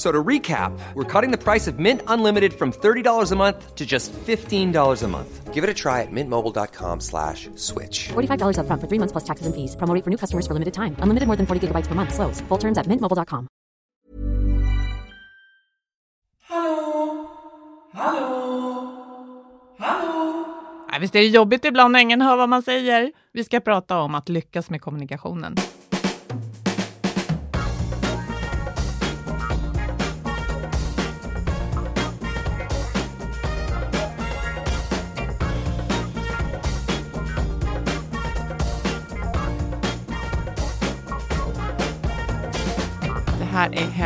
F- So to recap, we're cutting the price of Mint Unlimited from $30 a month to just $15 a month. Give it a try at mintmobile.com slash switch. $45 upfront for three months plus taxes and fees. Promo for new customers for limited time. Unlimited more than 40 gigabytes per month. Slows. Full terms at mintmobile.com. Hallå? Hallå? Hallå? Ja, visst är det jobbigt ibland när ingen hör vad man säger. Vi ska prata om att lyckas med kommunikationen.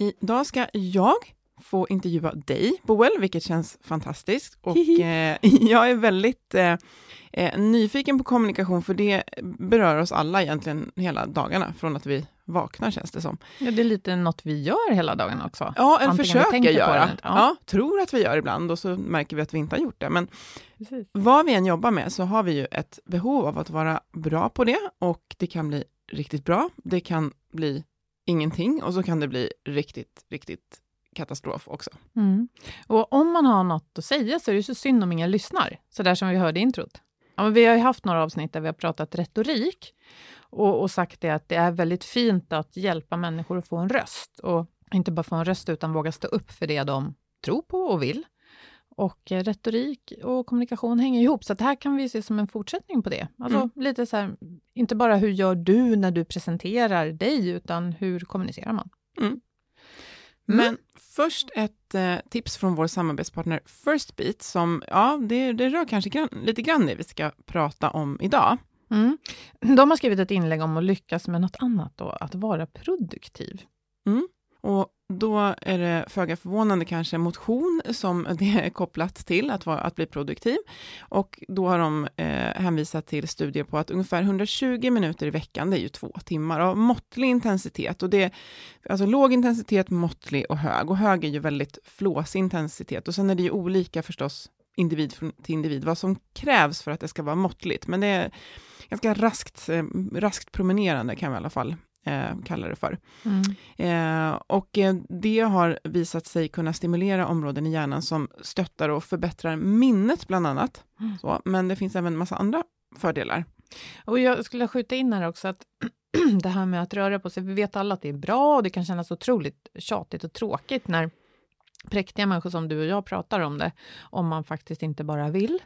Idag ska jag få intervjua dig, Boel, vilket känns fantastiskt. Och eh, jag är väldigt eh, eh, nyfiken på kommunikation, för det berör oss alla egentligen hela dagarna, från att vi vaknar känns det som. Ja, det är lite något vi gör hela dagen också. Ja, vi försöker det göra. eller. Ja. Ja. tror att vi gör ibland och så märker vi att vi inte har gjort det. Men Precis. vad vi än jobbar med så har vi ju ett behov av att vara bra på det och det kan bli riktigt bra. Det kan bli ingenting och så kan det bli riktigt, riktigt katastrof också. Mm. Och om man har något att säga så är det så synd om ingen lyssnar, så där som vi hörde i introt. Ja, men vi har ju haft några avsnitt där vi har pratat retorik och, och sagt det att det är väldigt fint att hjälpa människor att få en röst. Och inte bara få en röst, utan våga stå upp för det de tror på och vill. Och eh, retorik och kommunikation hänger ihop, så det här kan vi se som en fortsättning på det. Alltså Mm. lite så här, inte bara hur gör du när du presenterar dig, utan hur kommunicerar man? Mm. Men först ett eh, tips från vår samarbetspartner Firstbeat, som, ja, det, det rör kanske grann, lite grann det vi ska prata om idag. Mm. De har skrivit ett inlägg om att lyckas med något annat, då, att vara produktiv. Och då är det föga förvånande kanske motion som det är kopplat till, att, vara, att bli produktiv. Och då har de eh, hänvisat till studier på att ungefär 120 minuter i veckan, det är ju två timmar av måttlig intensitet. Och det är alltså låg intensitet, måttlig och hög. Och hög är ju väldigt flåsig intensitet. Och sen är det ju olika förstås individ till individ, vad som krävs för att det ska vara måttligt. Men det är ganska raskt, eh, raskt promenerande kan vi i alla fall eh, kalla det för. Eh, och eh, det har visat sig kunna stimulera områden i hjärnan som stöttar och förbättrar minnet bland annat. Så, men det finns även en massa andra fördelar. Och jag skulle skjuta in här också att det här med att röra på sig, vi vet alla att det är bra och det kan kännas otroligt tjatigt och tråkigt när präktiga människor som du och jag pratar om det, om man faktiskt inte bara vill.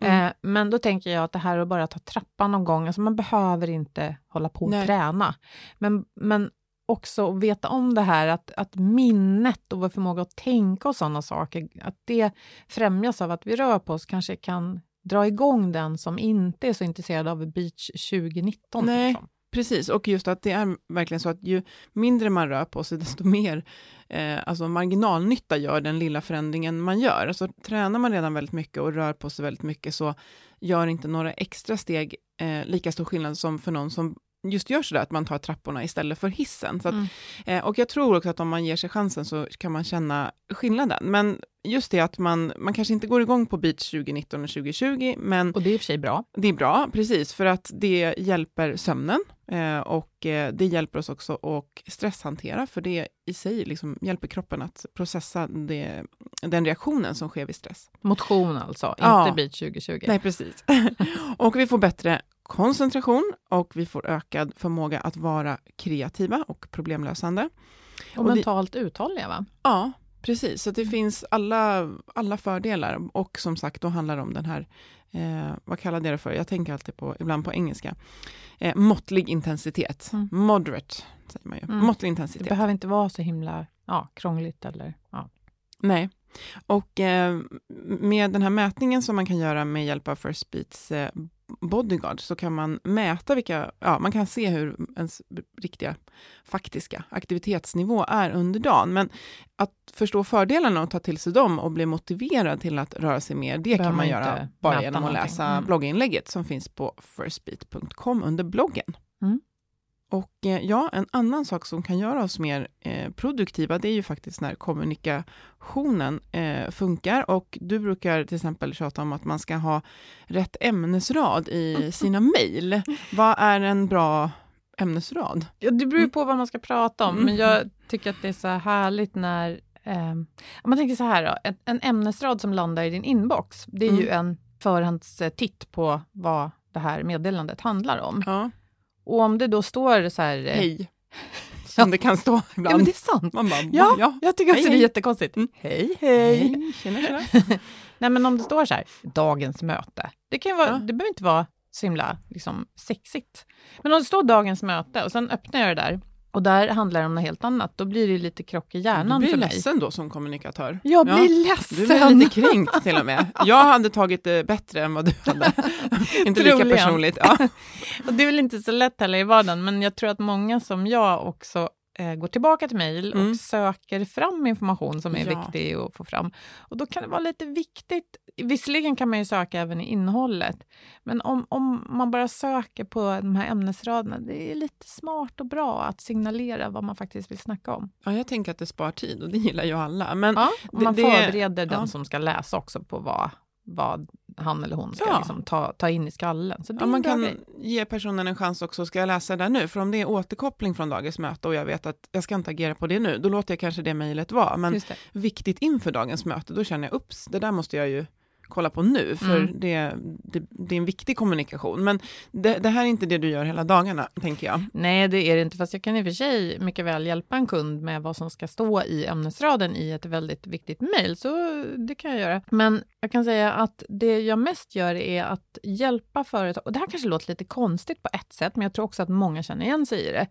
Mm. Eh, men då tänker jag att det här att bara ta trappan någon gång, alltså man behöver inte hålla på och Nej. träna. Men, men också veta om det här, att, att minnet och vår förmåga att tänka och sådana saker, att det främjas av att vi rör på oss, kanske kan dra igång den som inte är så intresserad av beach 2019. Nej. Liksom. Precis. Och just att det är verkligen så att ju mindre man rör på sig, desto mer eh, alltså marginalnytta gör den lilla förändringen man gör. Alltså tränar man redan väldigt mycket och rör på sig väldigt mycket, så gör inte några extra steg eh, lika stor skillnad som för någon som just gör sådär att man tar trapporna istället för hissen. Att, Mm. eh, och jag tror också att om man ger sig chansen så kan man känna skillnaden. Men just det att man, man kanske inte går igång på beach 2019 och 2020, men Och det är i och för sig bra. det är bra, precis, för att det hjälper sömnen eh, och eh, det hjälper oss också att stresshantera, för det i sig liksom hjälper kroppen att processa det, den reaktionen som sker vid stress. Motion alltså, Ja. inte Beat 2020. Nej, precis. och vi får bättre koncentration och vi får ökad förmåga att vara kreativa och problemlösande. och och det- mentalt uthålliga va? Ja, precis. Så det finns alla, alla fördelar. Och som sagt, då handlar det om den här, eh, vad kallar det för? Jag tänker alltid på, ibland på engelska, eh, måttlig intensitet. Mm. Moderate, säger man ju. Mm. Måttlig Det intensitet. behöver inte vara så himla ja, krångligt eller ja. Nej. Och eh, med den här mätningen som man kan göra med hjälp av First Beats eh, Bodyguard så kan man mäta vilka, ja man kan se hur ens riktiga faktiska aktivitetsnivå är under dagen. Men att förstå fördelarna och ta till sig dem och bli motiverad till att röra sig mer, det kan man göra bara genom att någonting. läsa Mm. blogginlägget som finns på firstbeat.com under bloggen. Mm. Och eh, ja, en annan sak som kan göra oss mer eh, produktiva, det är ju faktiskt när kommunikationen eh, funkar. Och du brukar till exempel tjata om att man ska ha rätt ämnesrad i sina mejl. Vad är en bra ämnesrad? Ja, det beror ju på vad man ska prata om, Mm. men jag tycker att det är så här härligt när... Eh, man tänker så här då, en, en ämnesrad som landar i din inbox, det är ju en förhandstitt på vad det här meddelandet handlar om. Ja, Och om det då står så här... eh, hej. Som det kan stå Ja, ibland. men det är sant. Man bara, Ja, ja. jag tycker också Hej, det är hej. jättekonstigt. Mm. Hej, Hej, tjena, tjena. Nej, men om det står så här, dagens möte. Det, kan vara, Ja. det behöver inte vara så himla liksom, sexigt. Men om det står dagens möte och sen öppnar jag det där och där handlar det om något helt annat, då blir det lite krock i Du hjärnan blir för mig. ledsen då som kommunikatör. Jag Ja. blir ledsen. Du blir lite kränkt till och med. Jag hade tagit det bättre än vad du hade. Inte lika personligt. Ja. Och det är väl inte så lätt heller i vardagen, men jag tror att många som jag också eh, går tillbaka till mejl Mm. och söker fram information som är Ja. viktig att få fram. Och då kan det vara lite viktigt. Visserligen kan man ju söka även i innehållet, men om, om man bara söker på de här ämnesraderna, det är lite smart och bra att signalera vad man faktiskt vill snacka om. ja, jag tänker att det spar tid och det gillar ju alla. Men Ja, det- man det- förbereder den ja. som ska läsa också på vad, vad han eller hon ska Ja. liksom ta, ta in i skallen. Så ja, man kan grej. ge personen en chans också, ska jag läsa det där nu? För om det är återkoppling från dagens möte och jag vet att jag ska inte agera på det nu, då låter jag kanske det mejlet vara. Men viktigt inför dagens möte, då känner jag, ups, det där måste jag ju kolla på nu, för Mm. det, det, det är en viktig kommunikation. Men det, det här är inte det du gör hela dagarna, tänker jag. Nej, det är det inte. Fast jag kan i och för sig mycket väl hjälpa en kund med vad som ska stå i ämnesraden i ett väldigt viktigt mejl. Så det kan jag göra. Men jag kan säga att det jag mest gör är att hjälpa företag. Och det här kanske låter lite konstigt på ett sätt, men jag tror också att många känner igen sig i det.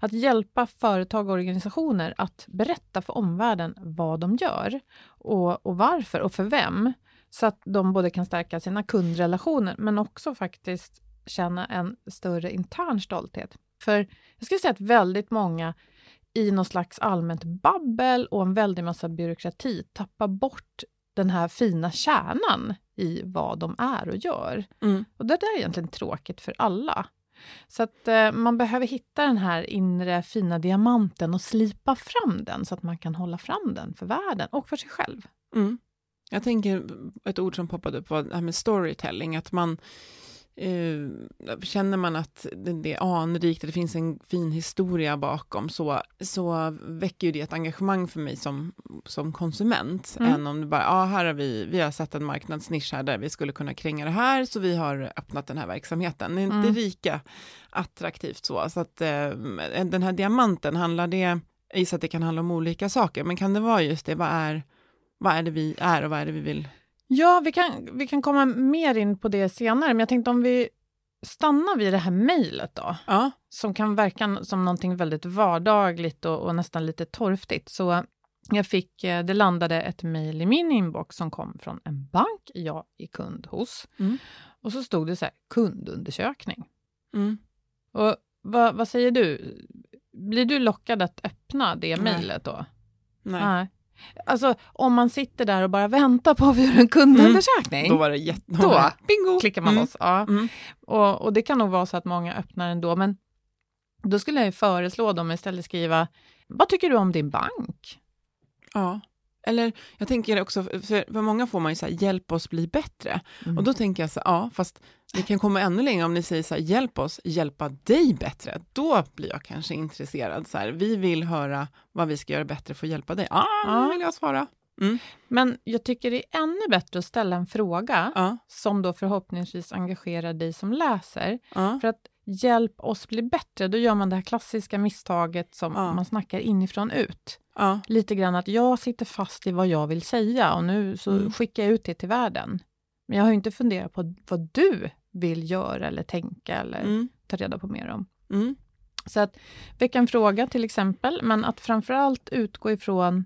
Att hjälpa företag och organisationer att berätta för omvärlden vad de gör och, och varför och för vem. Så att de både kan stärka sina kundrelationer, men också faktiskt känna en större intern stolthet. För jag skulle säga att väldigt många i någon slags allmänt babbel och en väldig massa byråkrati tappar bort den här fina kärnan i vad de är och gör. Mm. Och det där är egentligen tråkigt för alla. Så att eh, man behöver hitta den här inre fina diamanten och slipa fram den så att man kan hålla fram den för världen och för sig själv. Mm. Jag tänker ett ord som poppade upp var det här med storytelling, att man eh, känner man att det, det är anrikt, det finns en fin historia bakom, så, så väcker ju det ett engagemang för mig som, som konsument, Mm. än om det bara, ja, här har vi, vi har sett en marknadsnisch här där vi skulle kunna kränga det här, så vi har öppnat den här verksamheten. Det är inte Mm. lika attraktivt så, så att eh, den här diamanten, handlar det, jag gissar att det kan handla om olika saker, men kan det vara just det, vad är vad är det vi är och vad är det vi vill? Ja, vi kan, vi kan komma mer in på det senare, men jag tänkte om vi stannar vid det här mejlet då, Ja, som kan verka som någonting väldigt vardagligt och, och nästan lite torftigt. Så jag fick, eh, det landade ett mejl i min inbox som kom från en bank jag är kund hos. Mm. Och så stod det så här, kundundersökning. mm. Och vad, vad säger du? Blir du lockad att öppna det Nej. mejlet då? Nej. Alltså om man sitter där och bara väntar på att vi gör en kundundersökning, Då var det jätte... Då Bingo! klickar man Mm. loss. Ja. Mm. Och, och det kan nog vara så att många öppnar ändå, men då skulle jag ju föreslå dem istället skriva, vad tycker du om din bank? Ja. Eller jag tänker också, för, för många får man ju så här, hjälp oss bli bättre. Mm. Och då tänker jag så här, ja, fast det kan komma ännu längre om ni säger så här, hjälp oss hjälpa dig bättre. Då blir jag kanske intresserad. Så här, vi vill höra vad vi ska göra bättre för att hjälpa dig. Ja, Ja. vill jag svara. Mm. Men jag tycker det är ännu bättre att ställa en fråga Ja, som då förhoppningsvis engagerar dig som läser. ja, För att hjälp oss bli bättre, då gör man det här klassiska misstaget som Ja. man snackar inifrån ut. Lite grann att jag sitter fast i vad jag vill säga och nu så Mm. skickar jag ut det till världen. Men jag har ju inte funderat på vad du vill göra eller tänka eller mm, ta reda på mer om. mm, Så att väcka en fråga till exempel, men att framförallt utgå ifrån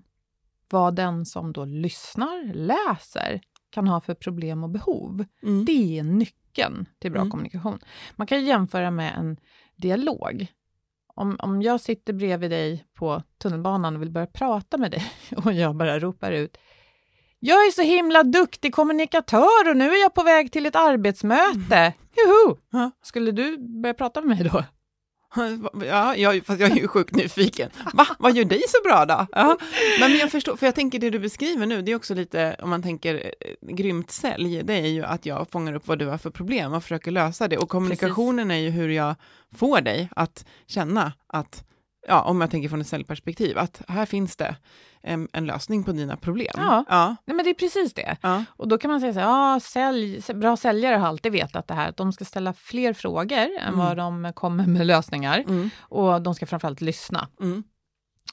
vad den som då lyssnar, läser, kan ha för problem och behov. mm. Det är nyckeln till bra Mm. kommunikation. Man kan jämföra med en dialog. Om, om jag sitter bredvid dig på tunnelbanan och vill börja prata med dig och jag bara ropar ut jag är så himla duktig kommunikatör och nu är jag på väg till ett arbetsmöte. Juhu! Ja. Skulle du börja prata med mig då? Ja, jag, fast jag är ju sjukt nyfiken. Va, vad gör dig så bra då? Ja. Men jag förstår, för jag tänker det du beskriver nu, det är också lite, om man tänker eh, grymt sälj, det är ju att jag fångar upp vad du har för problem och försöker lösa det. Och kommunikationen är ju hur jag får dig att känna att, ja, om jag tänker från ett säljperspektiv, att här finns det en, en lösning på dina problem. Ja. ja, Nej, men det är precis det. ja, Och då kan man säga så här, ja, sälj, bra säljare har alltid vetat det här, att de ska ställa fler frågor än Mm. vad de kommer med lösningar. mm, Och de ska framförallt lyssna. mm,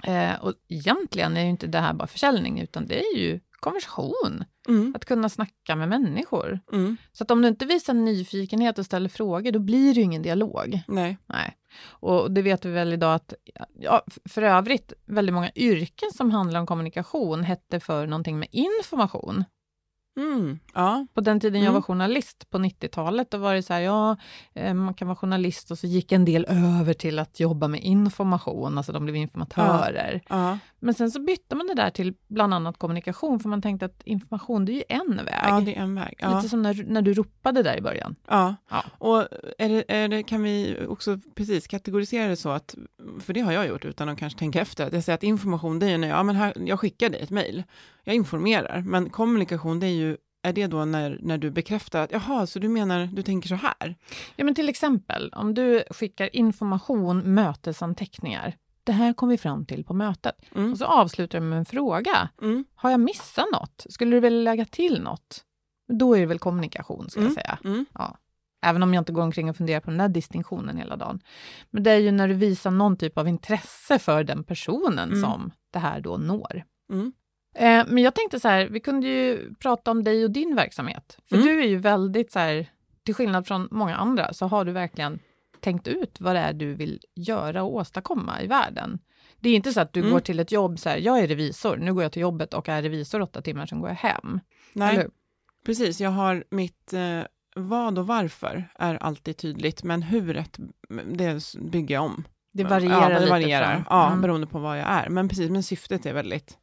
Eh, och egentligen är ju inte det här bara försäljning, utan det är ju konversation. mm, Att kunna snacka med människor. mm, Så att om du inte visar nyfikenhet och ställer frågor, då blir det ju ingen dialog. nej, Nej. Och det vet vi väl idag att, ja, för övrigt, väldigt många yrken som handlar om kommunikation hette för någonting med information. Mm, ja, På den tiden jag Mm. var journalist på 90-talet, då var det så här, ja, eh, man kan vara journalist och så gick en del över till att jobba med information, alltså de blev informatörer. ja, Men sen så bytte man det där till bland annat kommunikation, för man tänkte att information, det är ju en väg. ja, det är en väg. Ja. Lite som när, när du ropade där i början. Ja, Ja. och är det, är det, kan vi också precis kategorisera det så att, för det har jag gjort utan att kanske tänka efter, att jag säger att information det är ju när jag, ja, men här, jag skickar dig ett mejl, jag informerar, men kommunikation det är ju, är det då när, när du bekräftar att, jaha, så du menar, du tänker så här? Ja, men till exempel, om du skickar information, mötesanteckningar. Det här kom vi fram till på mötet. Mm. Och så avslutar du med en fråga. Mm, Har jag missat något? Skulle du vilja lägga till något? Då är det väl kommunikation, ska jag Mm. säga. mm, Ja. Även om jag inte går omkring och funderar på den där distinktionen hela dagen. Men det är ju när du visar någon typ av intresse för den personen Mm. som det här då når. Eh, men jag tänkte så här, vi kunde ju prata om dig och din verksamhet. För Mm. du är ju väldigt så här, till skillnad från många andra, så har du verkligen tänkt ut vad det är du vill göra och åstadkomma i världen. Det är inte så att du Mm. går till ett jobb så här, jag är revisor, nu går jag till jobbet och är revisor åtta timmar, sen går jag hem. Nej, hur? precis, jag har mitt eh, vad och varför är alltid tydligt, men huret, det bygger jag om. Det varierar ja, det lite. varierar. från- Ja, Mm. beroende på vad jag är. Men precis, men syftet är väldigt...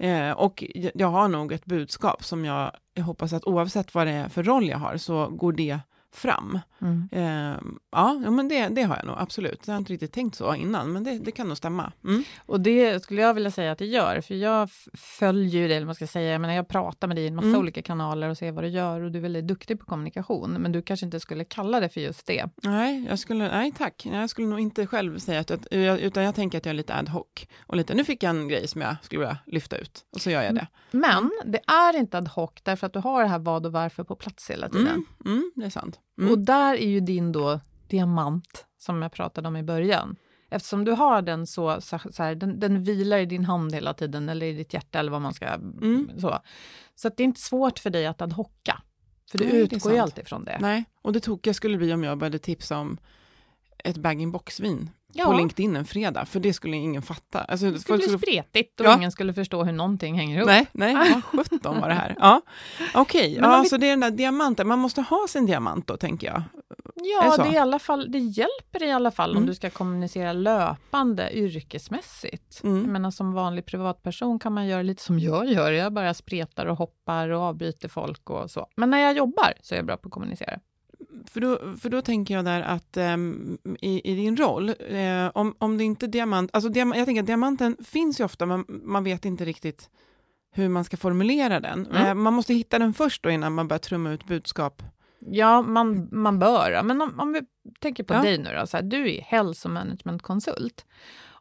Eh, och jag- har nog ett budskap som jag hoppas att oavsett vad det är för roll jag har så går det fram. Mm. Eh, ja, men det, det har jag nog absolut. Jag har inte riktigt tänkt så innan, men det, det kan nog stämma. Mm. Och det skulle jag vilja säga att det gör, för jag följer ju dig, eller man ska säga, jag menar jag pratar med dig i en massa Mm. olika kanaler och ser vad du gör och du är väldigt duktig på kommunikation, men du kanske inte skulle kalla det för just det. Nej, jag skulle, nej tack. Jag skulle nog inte själv säga att, att utan jag tänker att jag är lite ad hoc. Och lite, nu fick jag en grej som jag skulle vilja lyfta ut, och så gör jag det. Men det är inte ad hoc därför att du har det här vad och varför på plats hela tiden. Mm, mm, det är sant. Mm. Och där är ju din då diamant, som jag pratade om i början. Eftersom du har den så, så, så här, den, den vilar i din hand hela tiden, eller i ditt hjärta eller vad man ska... Mm. Så, så att det är inte svårt för dig att ad hocka. För du Nej, utgår ju alltid från det. Nej, och det tokiga skulle bli om jag började tipsa om ett bag-in-box-vin Ja. på LinkedIn en fredag, för det skulle ingen fatta. Alltså, Det skulle bli spretigt och Ja. ingen skulle förstå hur någonting hänger ihop. Nej, nej, vad sjutton var det här. Ja, okej, om ja, vi- så det är den där diamanten, man måste ha sin diamant då, tänker jag. Det Ja, det, är i alla fall, det hjälper i alla fall Mm. om du ska kommunicera löpande yrkesmässigt. Mm. Jag menar, som vanlig privatperson kan man göra lite som jag gör. Jag bara spretar och hoppar och avbryter folk och så. Men när jag jobbar så är jag bra på att kommunicera. För då, för då tänker jag där att ehm, i, i din roll, eh, om, om det inte är diamant, alltså diam, jag tänker att diamanten finns ju ofta, men man vet inte riktigt hur man ska formulera den. Mm. Eh, man måste hitta den först då innan man börjar trumma ut budskap. Ja, man, man bör. Men om, om vi tänker på Ja. dig nu då, så här, du är hälsomanagementkonsult.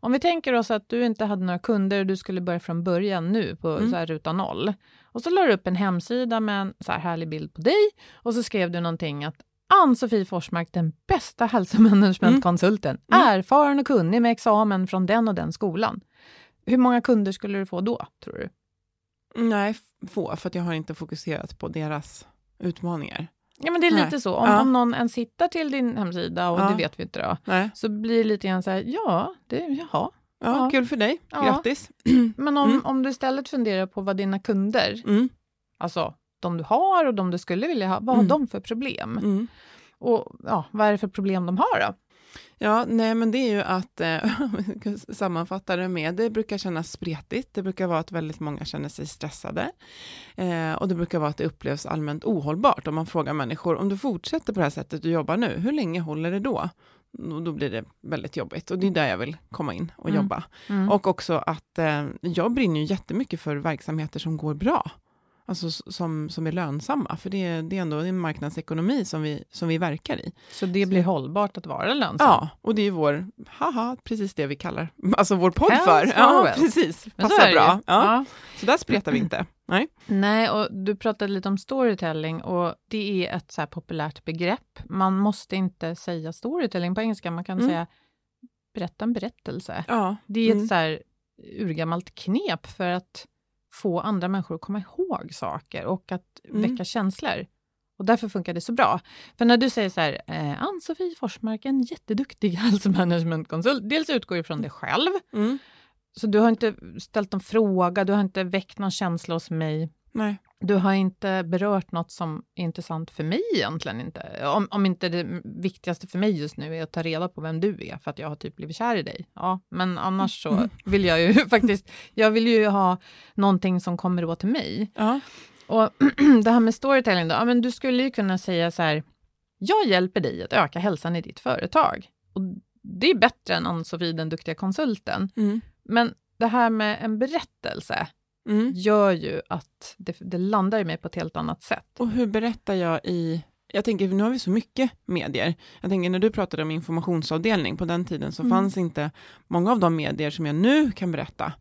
Om vi tänker oss att du inte hade några kunder och du skulle börja från början nu på Mm. så här, ruta noll. Och så la du upp en hemsida med en så här härlig bild på dig och så skrev du någonting att Ann-Sofie Forsmark, den bästa hälsomanagementkonsulten, Mm. erfaren och kunnig med examen från den och den skolan. Hur många kunder skulle du få då, tror du? Nej, få, för jag har inte fokuserat på deras utmaningar. Ja, men det är Nej. lite så. Om, Ja. om någon ens hittar till din hemsida, och Ja. det vet vi inte då, Nej. så blir det lite grann så här, ja, det, jaha. Ja, Ja. kul för dig. Ja. Grattis. Men om, Mm. om du istället funderar på vad dina kunder, Mm. alltså de du har och de du skulle vilja ha, vad Mm. har de för problem? Mm. Och ja, vad är det för problem de har då? Ja, nej men det är ju att eh, sammanfatta det med, det brukar kännas spretigt, det brukar vara att väldigt många känner sig stressade eh, och det brukar vara att det upplevs allmänt ohållbart om man frågar människor, om du fortsätter på det här sättet du jobbar nu, hur länge håller det då? Och då blir det väldigt jobbigt och det är där jag vill komma in och Mm. jobba. Mm. Och också att eh, jag brinner ju jättemycket för verksamheter som går bra. Alltså som, som är lönsamma, för det, är- det är ändå en marknadsekonomi som vi, som vi verkar i. Så det blir hållbart att vara lönsam? Ja, och det är vår, haha, precis det vi kallar, alltså vår podd Health för. Ja, precis. Så Passar bra. ju. Ja. Ja. Så där spretar vi inte. Nej. Nej, och du pratade lite om storytelling och det är ett så populärt begrepp. Man måste inte säga storytelling på engelska, man kan Mm. säga berätta en berättelse. Ja. Det är ett Mm. så här urgammalt knep för att få andra människor att komma ihåg saker och att Mm. väcka känslor. Och därför funkar det så bra. För när du säger så här, eh, Ann-Sofie Forsmark, en jätteduktig hälsomanagementkonsult, dels utgår ifrån dig själv, Mm. så du har inte ställt någon fråga, du har inte väckt någon känsla hos mig, Nej. Du har inte berört något som är intressant för mig egentligen inte. Om, om inte det viktigaste för mig just nu är att ta reda på vem du är för att jag har typ blivit kär i dig. Ja, men annars så vill jag ju faktiskt, jag vill ju ha någonting som kommer åt till mig. Ja. Och det här med storytelling då, ja, men du skulle ju kunna säga så här, jag hjälper dig att öka hälsan i ditt företag. Och det är bättre än Ann-Sofie, den duktiga konsulten. Mm. Men det här med en berättelse, Mm. gör ju att det, det landar i mig på ett helt annat sätt. Och hur berättar jag i, jag tänker, nu har vi så mycket medier. Jag tänker när du pratade om informationsavdelning, på den tiden så Mm. fanns inte många av de medier som jag nu kan berätta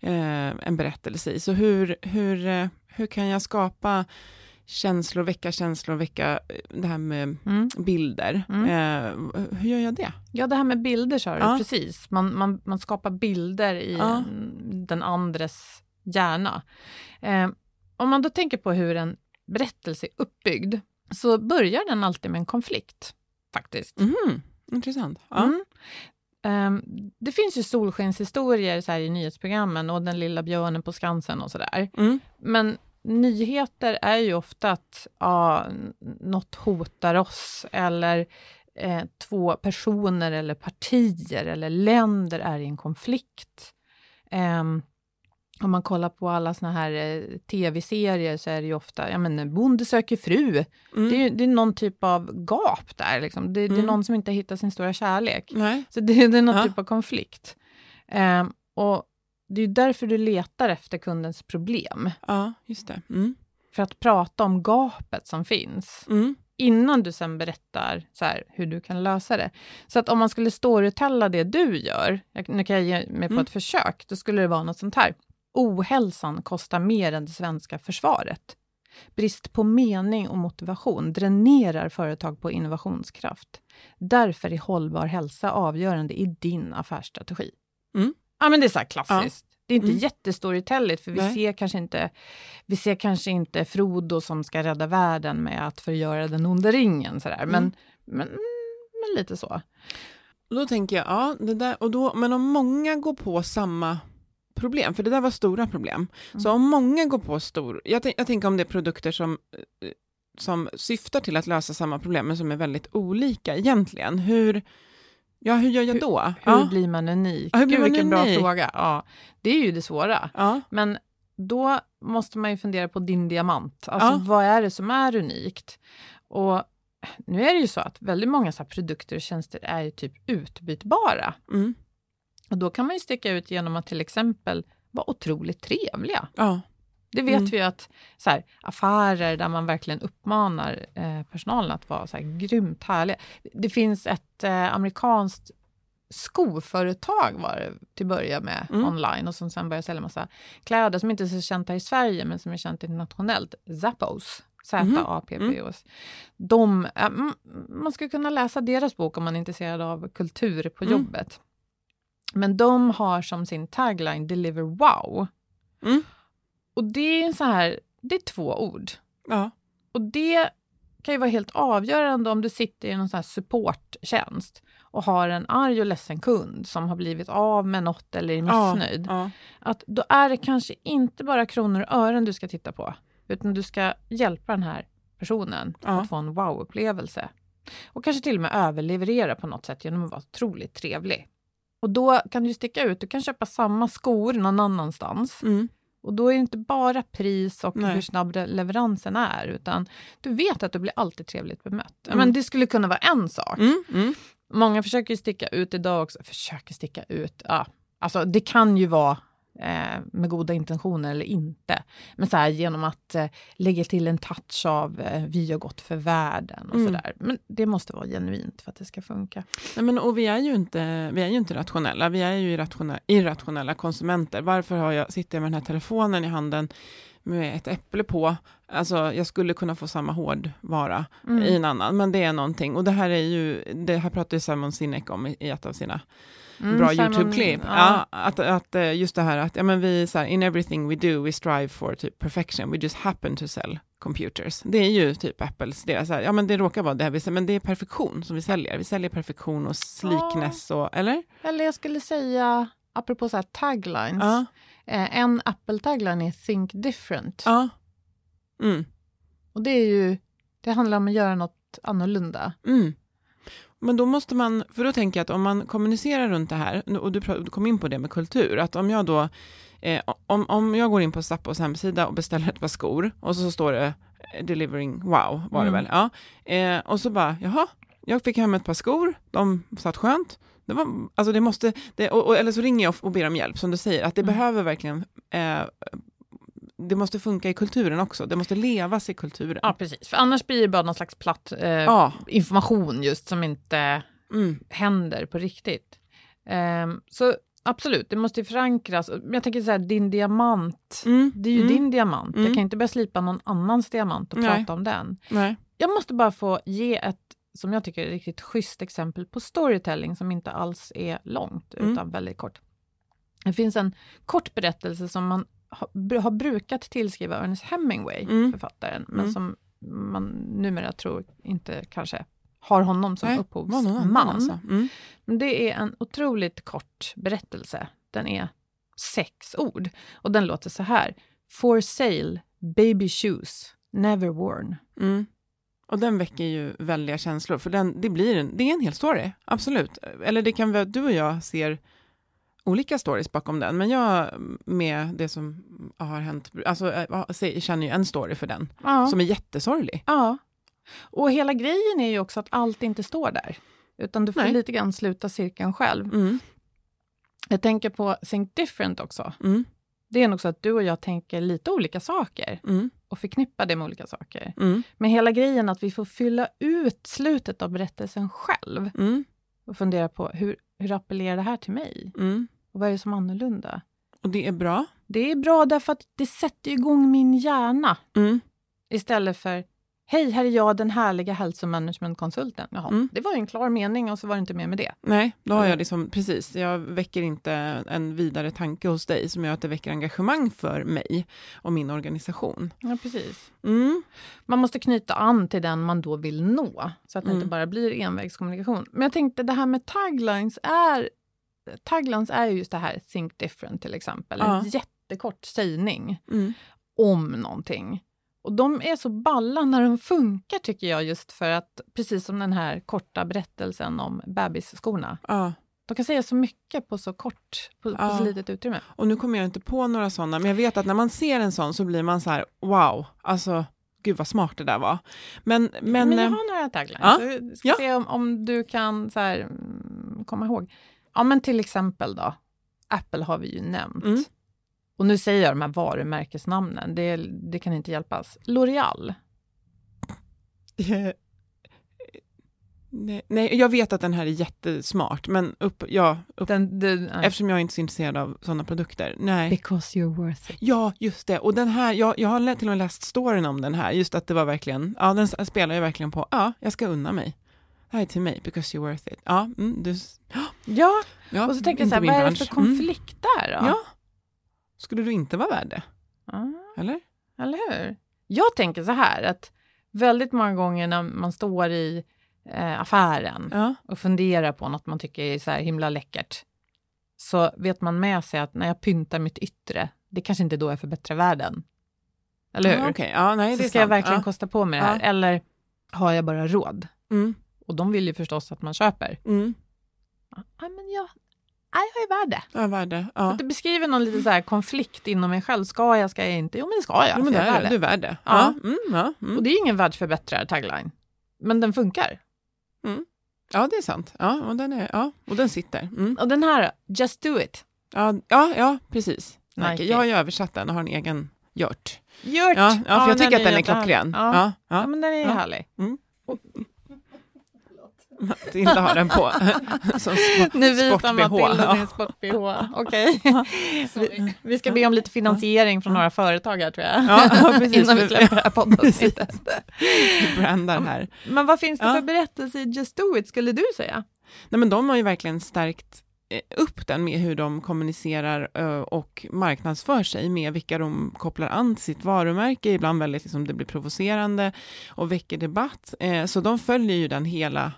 eh, en berättelse i. Så hur, hur, eh, hur kan jag skapa känslor, väcka känslor, väcka eh, det här med Mm. bilder. Mm. Eh, hur gör jag det? Ja, det här med bilder sa du, Ja. precis. Man, man, man skapar bilder i Ja. en- den andres hjärna. Eh, om man då tänker på hur en berättelse är uppbyggd, så börjar den alltid med en konflikt, faktiskt. Mhm, Intressant. Ja. Mm. Ehm, det finns ju solskenshistorier så här i nyhetsprogrammen och den lilla björnen på Skansen och sådär. Mm. Men nyheter är ju ofta att ja, något hotar oss eller eh, två personer eller partier eller länder är i en konflikt. Ehm, om man kollar på alla såna här eh, tv-serier så är det ju ofta, ja men Bonde söker fru. Mm. Det, är, det är någon typ av gap där, liksom. det, det är Mm. någon som inte hittar sin stora kärlek. Nej. Så det, det är någon Ja. typ av konflikt. Ehm, och det är ju därför du letar efter kundens problem. Ja, just det. Mm. För att prata om gapet som finns. Mm. Innan du sen berättar så här, hur du kan lösa det. Så att om man skulle storytella det du gör, jag, nu kan jag ge mig på Mm. ett försök, då skulle det vara något sånt här. Ohälsan kostar mer än det svenska försvaret. Brist på mening och motivation dränerar företag på innovationskraft. Därför är hållbar hälsa avgörande i din affärsstrategi. Mm. Ja, men det är så här klassiskt. Det är inte Mm. jättestorytelligt, för vi Nej. ser, kanske inte, vi ser kanske inte Frodo som ska rädda världen med att förgöra den onda ringen. Så där. Men, Mm. men, men lite så. Och då tänker jag, ja, det där, och då, men om många går på samma problem, för det där var stora problem. Så om många går på stor, jag, jag tänker om det är produkter som, eh, som syftar till att lösa samma problem, men som är väldigt olika egentligen. Hur, ja, hur gör jag då? Hur ja. blir man unik? Ja, hur blir Gud, man vilken bra unik? fråga. Ja, det är ju det svåra. Ja. Men då måste man ju fundera på din diamant. Alltså Ja. vad är det som är unikt? Och nu är det ju så att väldigt många så produkter och tjänster är ju typ utbytbara. Mm. Och då kan man ju sticka ut genom att till exempel vara otroligt trevliga. Ja. Det vet Mm. vi ju att så här, affärer där man verkligen uppmanar eh, personalen att vara så här, grymt härliga. Det finns ett eh, amerikanskt skoföretag var det till att börja med Mm. online och som sen började sälja massa kläder som inte är så känt här i Sverige men som är känt internationellt. Zappos. Z-A-P-P-O-S. De, eh, mm, man skulle kunna läsa deras bok om man är intresserad av kultur på Mm. jobbet. Men de har som sin tagline Deliver wow. Mm. Och det är så här, det är två ord. Ja. Och det kan ju vara helt avgörande om du sitter i någon sån här supporttjänst och har en arg och ledsen kund som har blivit av med något eller är missnöjd. Ja. Att då är det kanske inte bara kronor och ören du ska titta på, utan du ska hjälpa den här personen Ja. att få en wow-upplevelse. Och kanske till och med överleverera på något sätt genom att vara otroligt trevlig. Och då kan du sticka ut, du kan köpa samma skor någon annanstans. Mm. Och då är det inte bara pris och Nej. hur snabb le- leveransen är, utan du vet att du blir alltid trevligt bemött. Mm. Men det skulle kunna vara en sak. Mm. Mm. Många försöker ju sticka ut idag också. Försöker sticka ut, ja. Alltså det kan ju vara eh, med goda intentioner eller inte. Men så här genom att eh, lägga till en touch av eh, vi har gått för världen och Mm. sådär. Men det måste vara genuint för att det ska funka. Nej, men, och vi är ju inte, vi är ju inte rationella, vi är ju irrationella, irrationella konsumenter. Varför har jag, sitter jag med den här telefonen i handen med ett äpple på? Alltså, jag skulle kunna få samma hårdvara Mm. i en annan, men det är någonting. Och det här är ju, det här pratar ju Simon Sinek om i, i ett av sina Mm, bra YouTube-klipp. Ja. Ja. att, att eh, just det här att, ja men vi, så här, in everything we do, we strive for typ perfection, we just happen to sell computers. Det är ju typ Apples, det så här, ja men det råkar vara det vi säljer, men det är perfektion som vi säljer. Vi säljer perfektion och sleekness och, eller? Eller jag skulle säga, apropå så här taglines, Ja. eh, en Apple-tagline är Think different. Ja. Mm. Och det är ju, det handlar om att göra något annorlunda. Mm. Men då måste man, för då tänker jag att om man kommunicerar runt det här, och du, kom in på det med kultur, att om jag då, eh, om, om jag går in på Zappos hemsida och beställer ett par skor, och så, står det eh, delivering wow, var det Mm. väl, ja, eh, och så bara, jaha, jag fick hem ett par skor, de satt skönt, det var, alltså det måste, det, och, och, eller så ringer jag och ber om hjälp, som du säger, att det Mm. behöver verkligen, eh, det måste funka i kulturen också, det måste levas i kulturen. Ja, precis. För annars blir det bara någon slags platt eh, Ja. information just som inte Mm. händer på riktigt. Ehm, så absolut, det måste förankras. Jag tänker så här, din diamant, Mm. det är ju Mm. din diamant. Jag Mm. kan inte börja slipa någon annans diamant och Nej. prata om den. Nej. Jag måste bara få ge ett, som jag tycker är riktigt schysst exempel på storytelling som inte alls är långt, Mm. utan väldigt kort. Det finns en kort berättelse som man har, br- har brukat tillskriva Ernest Hemingway, Mm. författaren, men Mm. som man numera tror inte kanske har honom som Nej, upphovsman. alltså. Mm. Men det är en otroligt kort berättelse. Den är sex ord och den låter så här. For sale, baby shoes, never worn. Mm. Och den väcker ju väldiga känslor, för den, det, blir en, det är en hel story, absolut. Eller det kan vara du och jag ser olika stories bakom den, men jag med det som har hänt, alltså jag ser- känner ju en story för den, Ja. som är jättesorglig. Ja. Och hela grejen är ju också att allt inte står där. Utan du får Nej. lite grann sluta cirkeln själv. Mm. Jag tänker på Think Different också. Mm. Det är nog så att du och jag tänker lite olika saker Mm. och förknippar det med olika saker. Mm. Men hela grejen att vi får fylla ut slutet av berättelsen själv Mm. och fundera på hur, hur appellerar det här till mig? Mm. Och vad är det som är annorlunda? Och det är bra. Det är bra därför att det sätter igång min hjärna Mm. istället för Hej, här är jag, den härliga hälsomanagementkonsulten. Jaha, Mm. det var ju en klar mening och så var det inte mer med det. Nej, då har Mm. jag liksom, precis, jag väcker inte en vidare tanke hos dig som gör att det väcker engagemang för mig och min organisation. Ja, precis. Mm. Man måste knyta an till den man då vill nå, så att det Mm. inte bara blir envägskommunikation. Men jag tänkte det här med taglines är, taglines är ju just det här Think different till exempel. Ja. En jättekort sägning Mm. om någonting. Och de är så balla när de funkar tycker jag, just för att, precis som den här korta berättelsen om bebisskorna. Ja. De kan säga så mycket på så kort, på, på Ja. så litet utrymme. Och nu kommer jag inte på några sådana, men jag vet att när man ser en sån så blir man så här, wow, alltså gud vad smart det där var. Men, men, Men, jag eh, har några taglines. ja. Ska Ja. se om, om du kan så här, mm, komma ihåg. Ja, men till exempel då. Apple har vi ju nämnt. Mm. Och nu säger jag de här varumärkesnamnen. Det, det kan inte hjälpas. L'Oreal. eh, nej, nej, jag vet att den här är jättesmart, men upp, ja, upp, Den, nej. eftersom jag är inte är så intresserad av sådana produkter. Nej. Because you're worth it. Ja, just det. Och den här, jag, jag har till och med läst storyn om den här, just att det var verkligen, ja den spelar ju verkligen på, ja, jag ska unna mig. Här är till mig, because you're worth it. Ja, mm, du, Ja, ja och så tänker jag så här, vad är det för konflikt där då? Mm. Ja. Skulle du inte vara värd det? Ja, Eller? eller hur? Jag tänker så här att väldigt många gånger när man står i eh, affären Ja. och funderar på något man tycker är så här himla läckert, så vet man med sig att när jag pyntar mitt yttre, det kanske inte då jag förbättrar världen. Eller hur? Ja, okej. ja, nej, så är ska jag sant. verkligen ja. kosta på mig det här? Eller har jag bara råd? Mm, Och de vill ju förstås att man köper. mm. Ja, men jag, ja, jag är värd det. Ja, värde. Så Ja. att det beskriver någon lite så här konflikt inom mig själv. Ska jag, ska jag inte? Jo, men det ska jag. Jo, men det jag är är värd du är värd det. Ja. Ja. Mm, ja, mm. Och det är ingen världsförbättrare tagline. Men den funkar. ja, det är sant. Ja, och den, är, ja, och den sitter. Mm. Och den här, Just Do It. Ja, ja, ja, precis. Nike. Nike. Jag har ju översatt den och har en egen gjort. Gjort! Ja, ja, för jag tycker att den är klockren. Ja. Ja, Ja. ja. men den är Ja. härlig. Matilda har den på. Som sport, Nu visar. Matilda Ja. sin sport-BH. Okej. Vi, vi ska be om lite finansiering från några företag här, tror jag. Ja, ja, precis. Innan vi släpper det här poddavsnittet. Vi brandar här. Men vad finns det Ja. för berättelse i Just Do It, skulle du säga? Nej, men de har ju verkligen stärkt eh, upp den med hur de kommunicerar eh, och marknadsför sig med vilka de kopplar an till sitt varumärke, ibland väldigt liksom, det blir provocerande och väcker debatt. Eh, Så de följer ju den hela,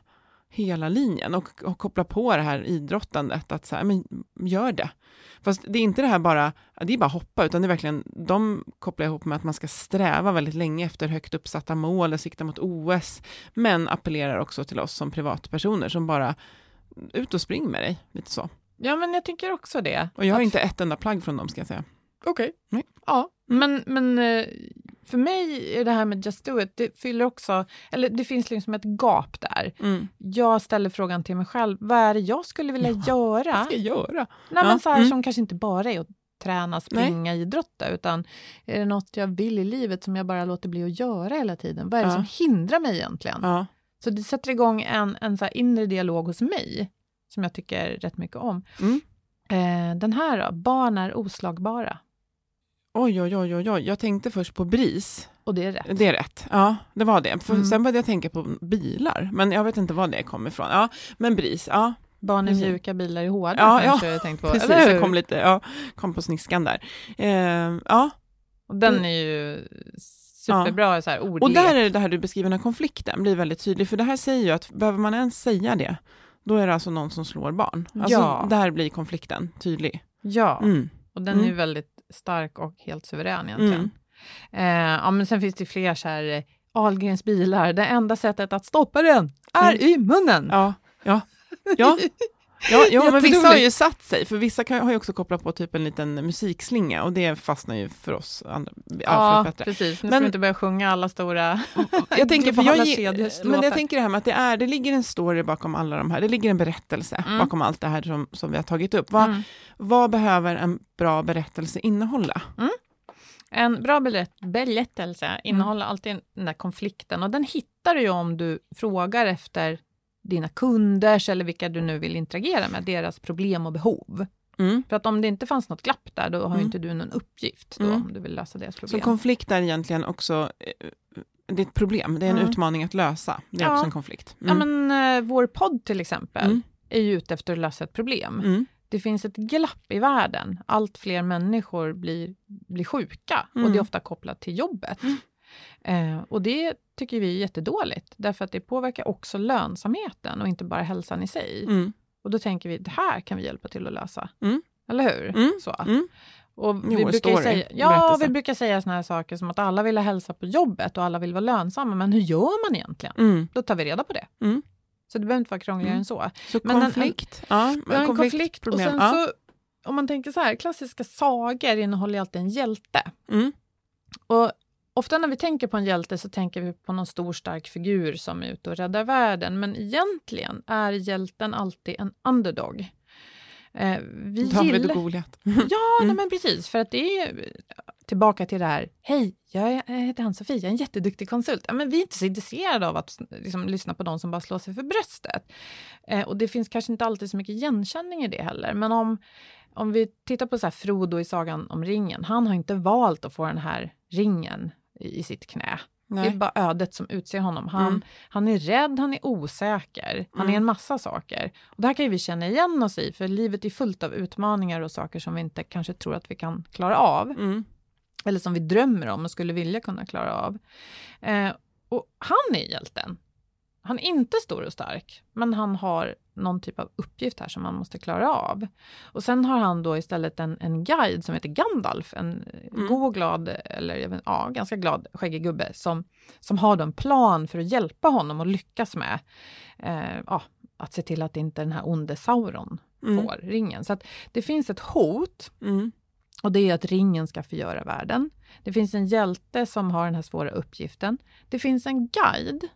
hela linjen och, och kopplar på det här idrottandet, att så här, men gör det. Fast det är inte det här bara, det är bara hoppa, utan det är verkligen, de kopplar ihop med att man ska sträva väldigt länge efter högt uppsatta mål och sikta mot OS, men appellerar också till oss som privatpersoner som bara ut och spring med dig, lite så. Ja, men jag tycker också det. Och jag har Att- inte ett enda plagg från dem ska jag säga. Okej. Nej. Ja, men, men eh, för mig är det här med Just Do It, det fyller också, eller det finns liksom ett gap där. Mm. Jag ställer frågan till mig själv, vad är det jag skulle vilja göra? Vad ska jag göra? Nej, Ja, men så här, mm. Som kanske inte bara är att träna, springa, idrotta, utan är det något jag vill i livet som jag bara låter bli att göra hela tiden? Vad är det Ja. som hindrar mig egentligen? Ja. Så det sätter igång en, en så inre dialog hos mig, som jag tycker rätt mycket om. Mm. Eh, den här då, barn är oslagbara. Oj, oj, oj, oj, oj, jag tänkte först på BRIS. Och det är rätt. Det är rätt. Ja, det var det. För Mm. Sen började jag tänka på bilar, men jag vet inte var det kom ifrån. Ja, men BRIS, ja, Barn är mjuka, bilar är hårda Ja, kanske ja, jag tänkt på. precis. Jag kom lite, ja, kom på sniskan där. Eh, ja, Och den är ju superbra så här ordlek. och där är det, här du beskriver, den här konflikten blir väldigt tydlig, för det här säger ju att behöver man ens säga det, då är det alltså någon som slår barn. Alltså, Ja. Där blir konflikten tydlig. Ja, Mm. och den Mm. är ju väldigt stark och helt suverän egentligen. Eh, ja, men sen finns det fler så här, eh, Ahlgrens bilar, det enda sättet att stoppa den är Mm. i munnen. Ja, ja, ja. Ja, ja men vissa har ju satt sig, för vissa kan, har ju också kopplat på typ en liten musikslinga och det fastnar ju för oss andra. Ja, bättre. precis. Nu Men- ska vi inte börja sjunga alla stora Jag tänker, för jag, men jag tänker det här med att det, är, det ligger en story bakom alla de här, det ligger en berättelse Mm. bakom allt det här som, som vi har tagit upp. Vad, Mm. vad behöver en bra berättelse innehålla? En bra berätt- berättelse Mm. innehåller alltid den där konflikten och den hittar du ju om du frågar efter dina kunders eller vilka du nu vill interagera med, deras problem och behov. Mm. För att om det inte fanns något glapp där, då har Mm. inte du någon uppgift då, Mm. om du vill lösa deras Så problem. konflikt är egentligen också, eh, det är ett problem, det är en Mm. utmaning att lösa. Det är Ja. också en konflikt. Ja, men eh, vår podd till exempel Mm. är ju ute efter att lösa ett problem. Mm. Det finns ett glapp i världen. Allt fler människor blir, blir sjuka och Mm. det är ofta kopplat till jobbet. Eh, och det tycker vi är jättedåligt, därför att det påverkar också lönsamheten och inte bara hälsan i sig. Mm. Och då tänker vi, det här kan vi hjälpa till att lösa. Mm. Eller hur? Mm. Så. Mm. Och vi, Jo, brukar story, säga, ja, berättelse. vi brukar säga såna här saker som att alla vill hälsa på jobbet och alla vill vara lönsamma, men hur gör man egentligen? Mm. Då tar vi reda på det. Mm. Så det behöver inte vara krångligare än så. Så Men en- konflikt. ja, Vi har en konflikt och problem. sen ja. så, om man tänker så här, klassiska sagor innehåller ju alltid en hjälte. Mm. Och ofta när vi tänker på en hjälte så tänker vi på någon stor stark figur som är ute och räddar världen. Men egentligen är hjälten alltid en underdog. Eh, vi David gillar... och Goliat. Ja, Mm. men precis. För att det är tillbaka till det här. Hej, jag är- jag heter Ann-Sofie, jag är en jätteduktig konsult. Ja, men vi är inte så intresserade av att liksom, lyssna på de som bara slår sig för bröstet. Eh, och det finns kanske inte alltid så mycket igenkänning i det heller. Men om, om vi tittar på så Frodo i Sagan om ringen. Han har inte valt att få den här ringen i, sitt knä. Det är Nej. bara ödet som utser honom. Han, Mm. han är rädd, han är osäker, han är Mm. en massa saker. Och det här kan ju vi känna igen oss i, för livet är fullt av utmaningar och saker som vi inte kanske tror att vi kan klara av. Mm. Eller som vi drömmer om och skulle vilja kunna klara av. Eh, och han är hjälten. Han är inte stor och stark, men han har någon typ av uppgift här som han måste klara av. Och sen har han då istället en, en guide som heter Gandalf, en Mm. god och glad, eller vet- ja, ganska glad skäggig gubbe som, som har då en plan för att hjälpa honom att lyckas med eh, ja, att se till att inte den här onde Sauron Mm. får ringen. Så att det finns ett hot Mm. och det är att ringen ska förgöra världen. Det finns en hjälte som har den här svåra uppgiften. Det finns en guide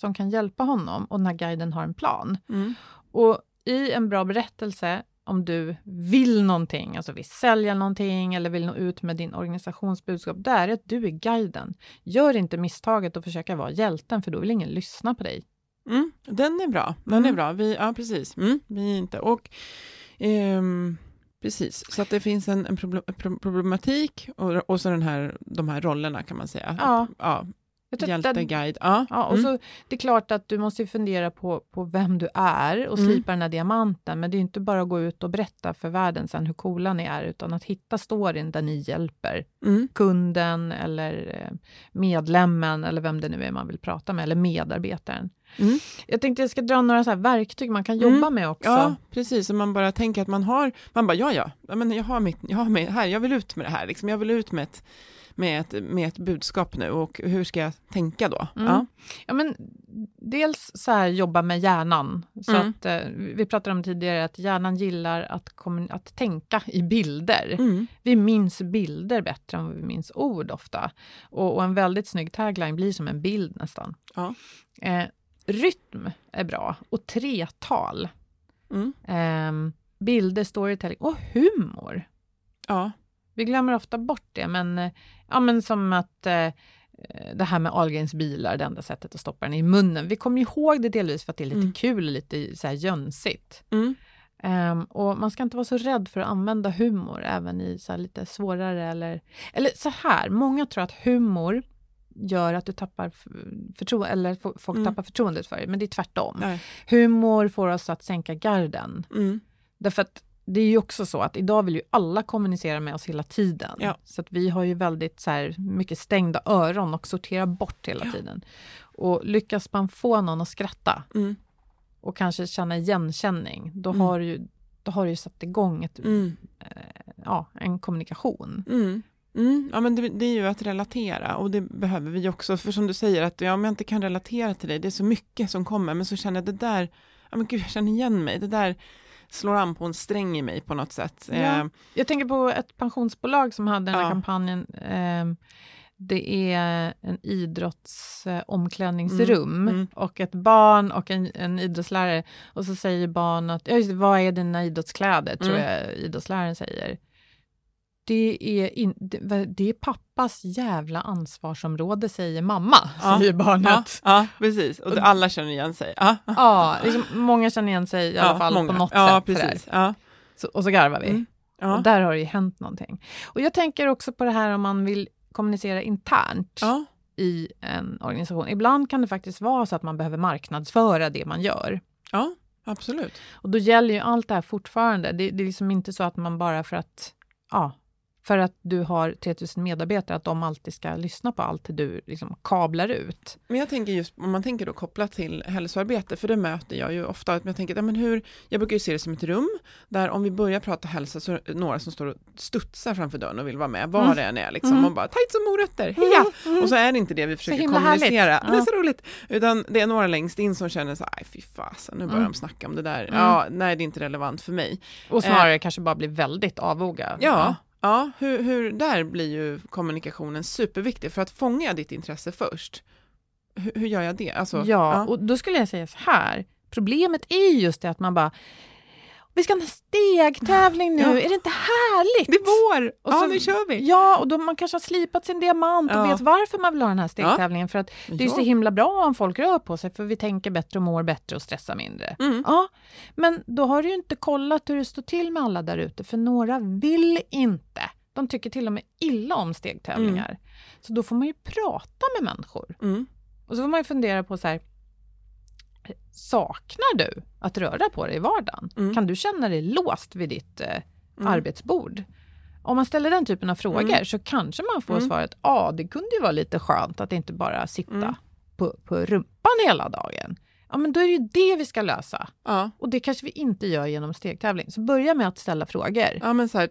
som kan hjälpa honom och den här guiden har en plan. Mm. Och i en bra berättelse, om du vill någonting, alltså vill sälja någonting eller vill nå ut med din organisationsbudskap, det är att du är guiden. Gör inte misstaget att försöka vara hjälten, för då vill ingen lyssna på dig. Mm. Den är bra. Den Mm. är bra. Vi, ja, precis. Mm. Vi inte. Och, ehm, precis, så att det finns en, en problem, pro- problematik och, och så den här, de här rollerna kan man säga. Ja. Att, ja Jag tror att hjälte, den- guide. Ja. Ja, och mm. så, det är klart att du måste fundera på, på vem du är och Mm. slipa den här diamanten. Men det är inte bara att gå ut och berätta för världen sen hur coola ni är, utan att hitta storyn där ni hjälper Mm. kunden eller eh, medlemmen eller vem det nu är man vill prata med, eller medarbetaren. Mm. Jag tänkte jag ska dra några så verktyg man kan Mm. jobba med också. Ja, precis. Och man bara tänker att man har, man bara, ja, ja, ja men jag har mitt, jag har mitt, här, jag vill ut med det här, liksom. jag vill ut med ett, med ett, med ett budskap nu och hur ska jag tänka då? Mm. Ja. Ja, men dels så här jobba med hjärnan. Så Mm. att, eh, vi pratade om tidigare att hjärnan gillar att, att tänka i bilder. Mm. Vi minns bilder bättre än vi minns ord ofta. Och, och en väldigt snygg tagline blir som en bild nästan. Ja. Eh, rytm är bra och tretal. Eh, bilder, storytelling och humor. ja. Vi glömmer ofta bort det, men, ja, men som att eh, det här med Ahlgrens bilar, det enda sättet att stoppa den i munnen. Vi kommer ihåg det delvis för att det är lite Mm. kul, lite så här jönsigt. Mm. Ehm, och man ska inte vara så rädd för att använda humor även i så här lite svårare eller... Eller så här, många tror att humor gör att du tappar förtroende, eller folk Mm. tappar förtroendet för dig, men det är tvärtom. Nej. Humor får oss att sänka garden. Mm. Därför att det är ju också så att idag vill ju alla kommunicera med oss hela tiden. Ja. Så att vi har ju väldigt så här, mycket stängda öron och sorterar bort hela Ja. tiden. Och lyckas man få någon att skratta Mm. och kanske känna igenkänning, då, Mm. har, ju, då har du satt igång ett, Mm. ja, en kommunikation. Mm. Mm. Ja, men det, det är ju att relatera och det behöver vi också. För som du säger, att ja, om jag inte kan relatera till dig, det är så mycket som kommer, men så känner jag det där, ja men gud, jag känner igen mig, det där slår an på en sträng i mig på något sätt. Ja. Eh, Jag tänker på ett pensionsbolag som hade den här Ja. kampanjen. ehm, det är en idrottsomklädningsrum Mm, mm. och ett barn och en, en idrottslärare. Och så säger barnet, ja, vad är dina idrottskläder? Tror Mm. jag idrottsläraren säger. Det är, in, det, är pappas jävla ansvarsområde, säger mamma, Ja. säger barnet. ja, ja, precis. Och alla känner igen sig. Ja, Ja, liksom, många känner igen sig i alla fall många. på något sätt. Precis. Ja, Så, och så garvar vi. Mm. Och där har det ju hänt någonting. Och jag tänker också på det här om man vill kommunicera internt i en organisation. Ibland kan det faktiskt vara så att man behöver marknadsföra det man gör. ja, absolut. Och då gäller ju allt det här fortfarande. Det, det är liksom inte så att man bara för att ja, för att du har 3000 medarbetare, att de alltid ska lyssna på allt du liksom kablar ut. Men jag tänker just, om man tänker då kopplat till hälsoarbete, för det möter jag ju ofta, att jag tänker, ja, men hur, jag brukar ju se det som ett rum, där om vi börjar prata hälsa så är det några som står och studsar framför dörren och vill vara med, var mm. det än är liksom, mm. och bara tajt som morötter, heja! Mm. mm. Och så är det inte det vi försöker kommunicera, ja. det är så roligt, utan det är några längst in som känner så nej fy fasen, nu börjar mm. de snacka om det där, mm. ja, nej det är inte relevant för mig. Och snarare eh, kanske bara blir väldigt avoga. Ja, ja. Ja, hur, hur, där blir ju kommunikationen superviktig för att fånga ditt intresse först. Hur, hur gör jag det? Alltså, ja, ja, och då skulle jag säga så här. Problemet är just det att man bara, vi ska ha en stegtävling nu, ja. är det inte härligt? Det är vår! Och ja, nu kör vi! Ja, och då man kanske har slipat sin diamant ja. och vet varför man vill ha den här stegtävlingen. För att det är så himla bra om folk rör på sig, för vi tänker bättre och mår bättre och stressar mindre. Mm. Ja, men då har du ju inte kollat hur det står till med alla där ute, för några vill inte. De tycker till och med illa om stegtävlingar. Mm. Så då får man ju prata med människor. Mm. Och så får man ju fundera på så här, saknar du att röra på dig i vardagen? Mm. Kan du känna dig låst vid ditt eh, mm. arbetsbord? Om man ställer den typen av frågor mm. så kanske man får mm. svaret, ja ah, det kunde ju vara lite skönt att inte bara sitta mm. på, på rumpan hela dagen ja men då är det ju det vi ska lösa. Ja. Och det kanske vi inte gör genom stegtävling. Så börja med att ställa frågor. Ja men så här,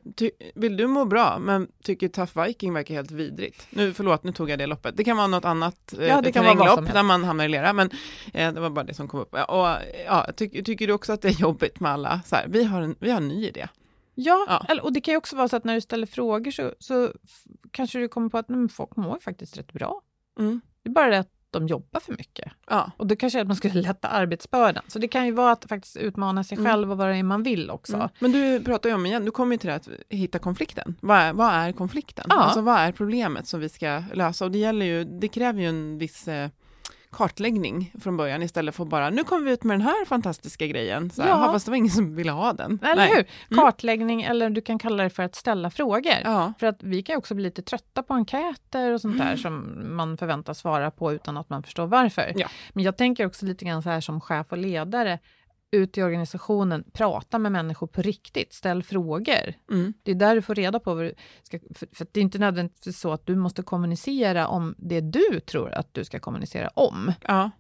vill du må bra men tycker Tough Viking verkar helt vidrigt. Nu förlåt, nu tog jag det loppet. Det kan vara något annat eh, ja, det kan vara lopp där man hamnar i lera, men eh, det var bara det som kom upp. Och ja, ty tycker du också att det är jobbigt med alla, så här, vi har en, vi har en ny idé. Ja, ja, och det kan ju också vara så att när du ställer frågor så, så kanske du kommer på att nej, folk mår faktiskt rätt bra. Mm. Det är bara det att de jobbar för mycket. Ja. Och då kanske att man skulle lätta arbetsbördan. Så det kan ju vara att faktiskt utmana sig mm. själv och vad det är man vill också. Mm. Men du pratar ju om igen, du kommer ju till det att hitta konflikten. Vad är, vad är konflikten? Ja. Alltså vad är problemet som vi ska lösa? Och det gäller ju, det kräver ju en viss eh, kartläggning från början istället för bara nu kommer vi ut med den här fantastiska grejen. Så här, ja. fast det var ingen som ville ha den. Eller Nej. hur? Mm. Kartläggning eller du kan kalla det för att ställa frågor. Ja. För att vi kan också bli lite trötta på enkäter och sånt där mm. som man förväntas svara på utan att man förstår varför. Ja. Men jag tänker också lite grann så här som chef och ledare ut i organisationen, prata med människor på riktigt, ställ frågor. Mm. Det är där du får reda på vad du ska... För, för det är inte nödvändigtvis så att du måste kommunicera om det du tror att du ska kommunicera om. Ja,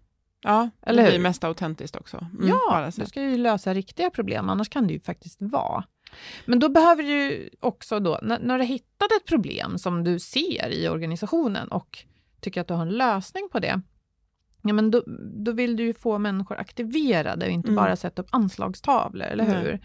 ja Eller det blir mest autentiskt också. Mm, ja, du ska ju lösa riktiga problem, annars kan det ju faktiskt vara. Men då behöver du också då, när, när du har hittat ett problem som du ser i organisationen och tycker att du har en lösning på det, ja, men då, då vill du ju få människor aktiverade och inte mm. bara sätta upp anslagstavlor, eller hur? Mm.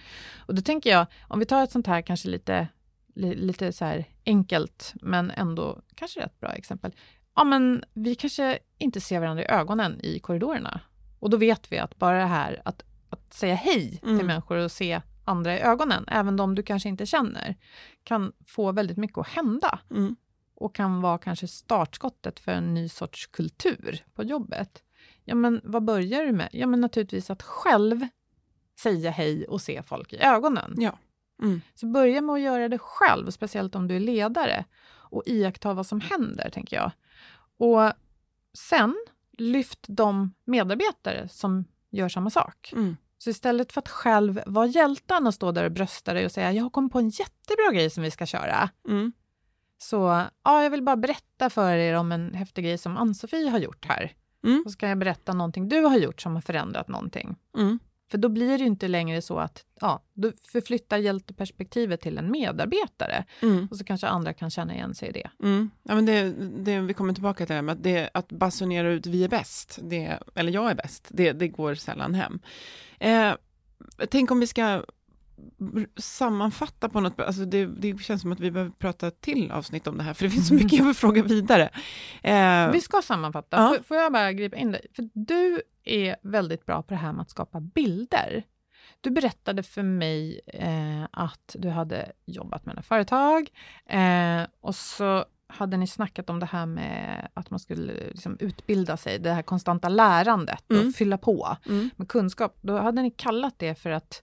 Och då tänker jag, om vi tar ett sånt här kanske lite, li, lite så här enkelt, men ändå kanske rätt bra exempel. Ja, men vi kanske inte ser varandra i ögonen i korridorerna. Och då vet vi att bara det här att, att säga hej mm. till människor och se andra i ögonen, även de du kanske inte känner, kan få väldigt mycket att hända. Mm och kan vara kanske startskottet för en ny sorts kultur på jobbet. Ja, men vad börjar du med? Ja, men naturligtvis att själv säga hej och se folk i ögonen. Ja. Mm. Så börja med att göra det själv, speciellt om du är ledare, och iaktta vad som händer, tänker jag. Och sen, lyft de medarbetare som gör samma sak. Mm. Så istället för att själv vara hjälten och stå där och brösta dig och säga jag har kommit på en jättebra grej som vi ska köra. Mm. Så ja, jag vill bara berätta för er om en häftig grej som Ann-Sofie har gjort här. Mm. Och så kan jag berätta någonting du har gjort som har förändrat någonting. Mm. För då blir det inte längre så att, ja, du förflyttar hjälteperspektivet till en medarbetare. Mm. Och så kanske andra kan känna igen sig i det. Mm. Ja, men det, det, vi kommer tillbaka till det här med att, det, att basunera ut vi är bäst, det, eller jag är bäst, det, det går sällan hem. Eh, tänk om vi ska sammanfatta på något alltså det, det, känns som att vi behöver prata till avsnitt om det här, för det finns så mycket jag vill fråga vidare. Eh, vi ska sammanfatta. Ja. Får, får, jag bara gripa in dig? För du är väldigt bra på det här med att skapa bilder. Du berättade för mig eh, att du hade jobbat med några företag eh, och så hade ni snackat om det här med att man skulle liksom utbilda sig, det här konstanta lärandet och mm. fylla på mm. med kunskap. Då hade ni kallat det för att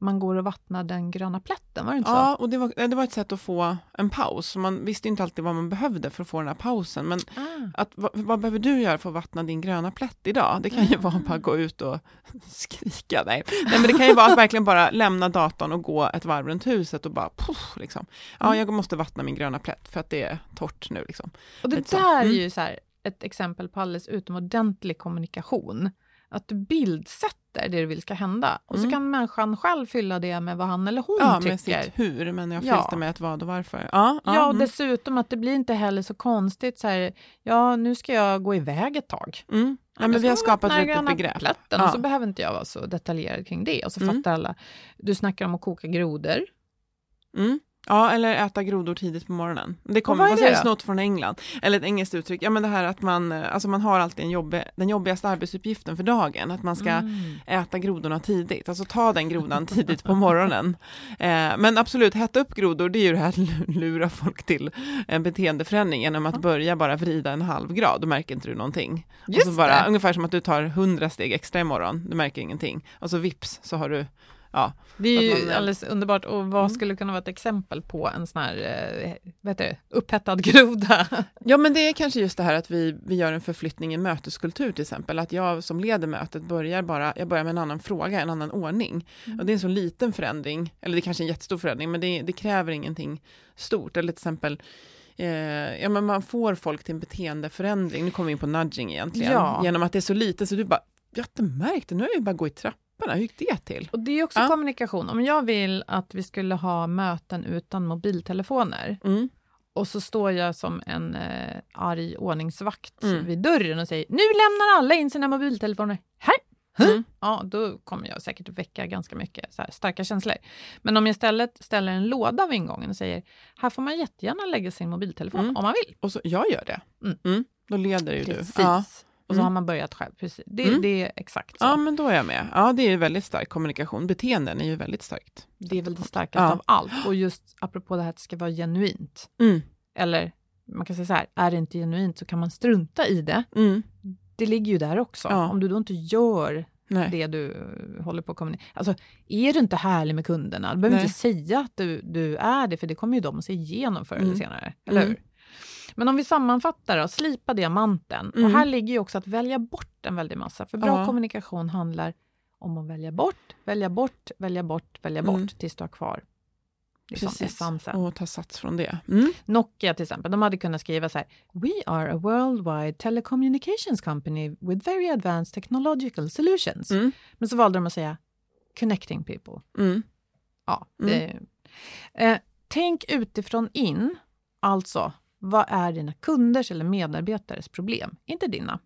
man går och vattnar den gröna plätten, var det inte Ja, och det var, det var ett sätt att få en paus. Man visste inte alltid vad man behövde för att få den här pausen. Men så? Ah. att, vad, vad behöver du göra för att vattna din gröna plätt idag? Det kan ju vara bara gå ut och skrika. Nej. Nej, men det kan ju vara att verkligen bara lämna datorn och gå ett varv runt huset och bara puff, liksom. Ja, Mm. jag måste vattna min gröna plätt för att det är torrt nu liksom. Och det Lite så. där är Mm. ju så här, ett exempel på alldeles utomordentlig kommunikation. Att du bildsätter det du vill ska hända. Och så Mm. kan människan själv fylla det med vad han eller hon Ja, tycker. med sitt hur, men jag Ja. fyllt det med ett vad och varför. Ja, Ja, och mm. dessutom att det blir inte heller så konstigt så här, ja nu ska jag gå iväg ett tag. Mm. Ja, Ja, men vi har ska skapat ett litet begrepp. Plätten, Ja. Och så behöver inte jag vara så detaljerad kring det. Och så Mm. fattar alla. Du snackar om att koka grodor. Mm. Ja, eller äta grodor tidigt på morgonen. Det kommer, vad är det snott från England. Eller ett engelskt uttryck. Ja, men det här att man, eh, alltså man har alltid en jobbig, den jobbigaste arbetsuppgiften för dagen. Att man ska Mm. äta grodorna tidigt. Alltså ta den grodan tidigt på morgonen. Eh, men absolut, hetta upp grodor, det är ju det här att lura folk till en beteendeförändring genom att börja bara vrida en halv grad. Då märker inte du någonting. Just bara, det. Ungefär som att du tar hundra steg extra imorgon. Du märker ingenting. Och så vips så har du, ja. Det är ju man- alldeles underbart. Och vad Mm. skulle kunna vara ett exempel på en sån här eh, heter det, upphettad groda? Ja, men det är kanske just det här att vi, vi gör en förflyttning i möteskultur till exempel. Att jag som leder mötet börjar bara, jag börjar med en annan fråga, en annan ordning. Och det är en så liten förändring, eller det är kanske är en jättestor förändring, men det, det kräver ingenting stort. Eller till exempel, eh, ja men man får folk till en beteendeförändring, nu kommer vi in på nudging egentligen, Ja. genom att det är så lite så du bara, jag har inte märkt det, nu har jag bara gå i trapporna, hur gick det till? Och det är också Ja. kommunikation. Om jag vill att vi skulle ha möten utan mobiltelefoner Mm. och så står jag som en eh, arg ordningsvakt Mm. vid dörren och säger nu lämnar alla in sina mobiltelefoner här. Huh? Mm. Ja, då kommer jag säkert väcka ganska mycket här, starka känslor. Men om jag istället ställer en låda vid ingången och säger här får man jättegärna lägga sin mobiltelefon Mm. om man vill. Och så, jag gör det. Mm. Mm. Då leder ju Precis. du. Ja. Och så Mm. har man börjat själv. Precis. Det, Mm. det är exakt så. ja, men då är jag med. Ja, det är väldigt stark kommunikation. Beteenden är ju väldigt starkt. Det är väl det starkaste Ja. av allt. Och just apropå det här att det ska vara genuint. Mm. Eller man kan säga så här, är det inte genuint så kan man strunta i det. Mm. Det ligger ju där också. Ja. Om du då inte gör Nej. det du håller på att kommunicera. Alltså, är du inte härlig med kunderna, du behöver Nej. inte säga att du, du är det, för det kommer ju de att se igenom förr eller Mm. senare. Eller Mm. hur? Men om vi sammanfattar och slipa diamanten. Mm. Och här ligger ju också att välja bort en väldig massa. För bra Ja. kommunikation handlar om att välja bort, välja bort, välja bort, välja bort Mm. tills du har kvar liksom, Precis. essensen. Och ta sats från det. Mm. Nokia till exempel, de hade kunnat skriva så här. We are a worldwide telecommunications company with very advanced technological solutions. Mm. Men så valde de att säga connecting people. Mm. Ja, det, eh, tänk utifrån in, alltså vad är dina kunders eller medarbetares problem? Inte dina.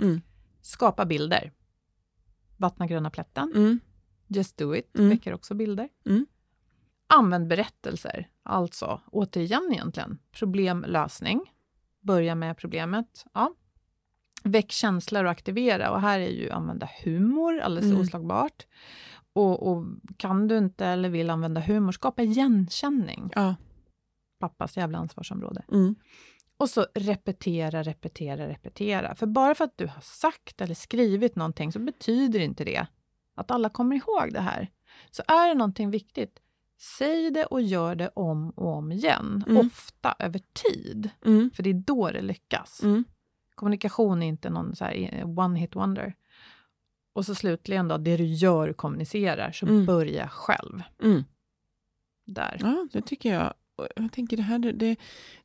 Mm. Skapa bilder. Vattna gröna plätten. Mm. Just do it. Mm. Väcker också bilder. Mm. Använd berättelser. Alltså, återigen egentligen, problemlösning. Börja med problemet. Ja. Väck känslor och aktivera. Och här är ju använda humor alldeles Mm. oslagbart. Och, och kan du inte eller vill använda humor, skapa igenkänning. Ja. Pappas jävla ansvarsområde. Mm. Och så repetera, repetera, repetera. För bara för att du har sagt eller skrivit någonting så betyder inte det att alla kommer ihåg det här. Så är det någonting viktigt, säg det och gör det om och om igen. Mm. Ofta över tid. Mm. För det är då det lyckas. Mm. Kommunikation är inte någon så här one hit wonder. Och så slutligen då, det du gör kommunicerar, så Mm. börja själv. Mm. Där. Ja, det tycker jag. Jag tänker det här, det,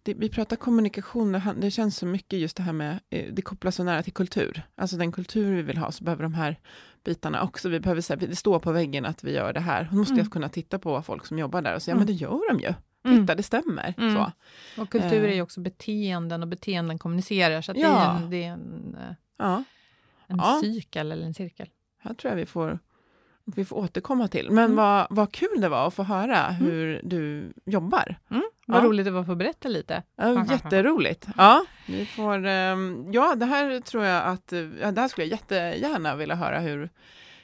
det, vi pratar kommunikation, det, känns så mycket just det här med, eh, det kopplas så nära till kultur. Alltså den kultur vi vill ha, så behöver de här bitarna också, vi behöver säga, det står på väggen att vi gör det här. Då måste Mm. jag kunna titta på folk som jobbar där och säga, ja Mm. men det gör de ju. Mm. Titta, det stämmer. Mm. Så. Och kultur Eh. är ju också beteenden och beteenden kommunicerar. Så att det Ja. är en, det är en, eh, Ja, en Ja. cykel eller en cirkel. här tror jag vi får, vi får återkomma till. Men Mm. vad, vad kul det var att få höra hur du jobbar. Mm. Vad Ja. roligt det var att få berätta lite. Ja, jätteroligt. Ja, vi får, ehm, ja, det här tror jag att, det här skulle jag jättegärna vilja höra hur,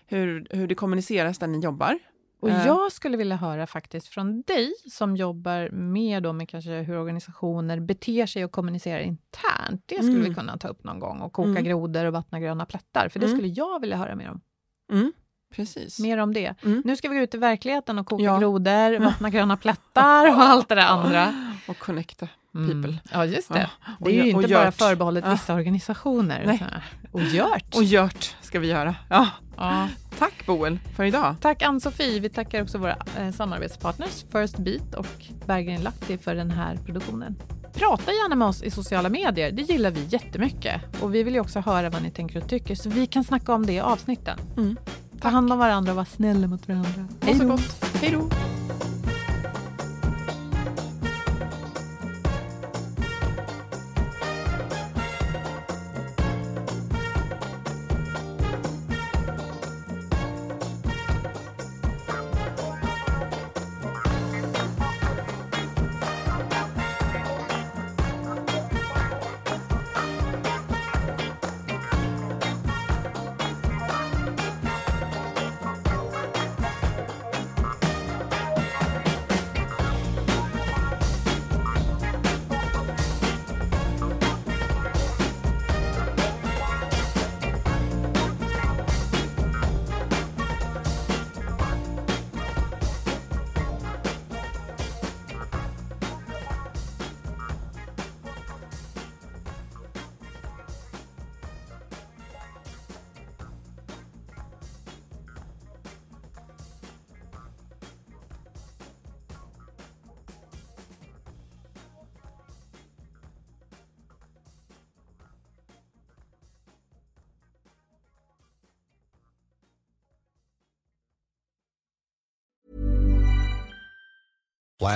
hur, hur det kommuniceras där ni jobbar. Och Eh. jag skulle vilja höra faktiskt från dig som jobbar mer då med kanske hur organisationer beter sig och kommunicerar internt. Det skulle Mm. vi kunna ta upp någon gång och koka Mm. grodor och vattna gröna plättar. För det Mm. skulle jag vilja höra mer om. Mm. Precis. Mer om det. Mm. Nu ska vi gå ut i verkligheten och koka Ja. grodor, vattna gröna plättar och allt det där andra. Och connecta Mm. people. Ja, just det. Ja, och Det är ju och inte bara gjort. förbehållet Ja. vissa organisationer. Nej. Och gjort. Och gjort ska vi göra. Ja. Ja. Tack Boel för idag. Tack Ann-Sofie. Vi tackar också våra eh, samarbetspartners First Beat och Berggren Lahti för den här produktionen. Prata gärna med oss i sociala medier. Det gillar vi jättemycket. Och vi vill ju också höra vad ni tänker och tycker så vi kan snacka om det i avsnitten. Mm. Ta hand om varandra och var snälla mot varandra. Ha så gott. Hej då.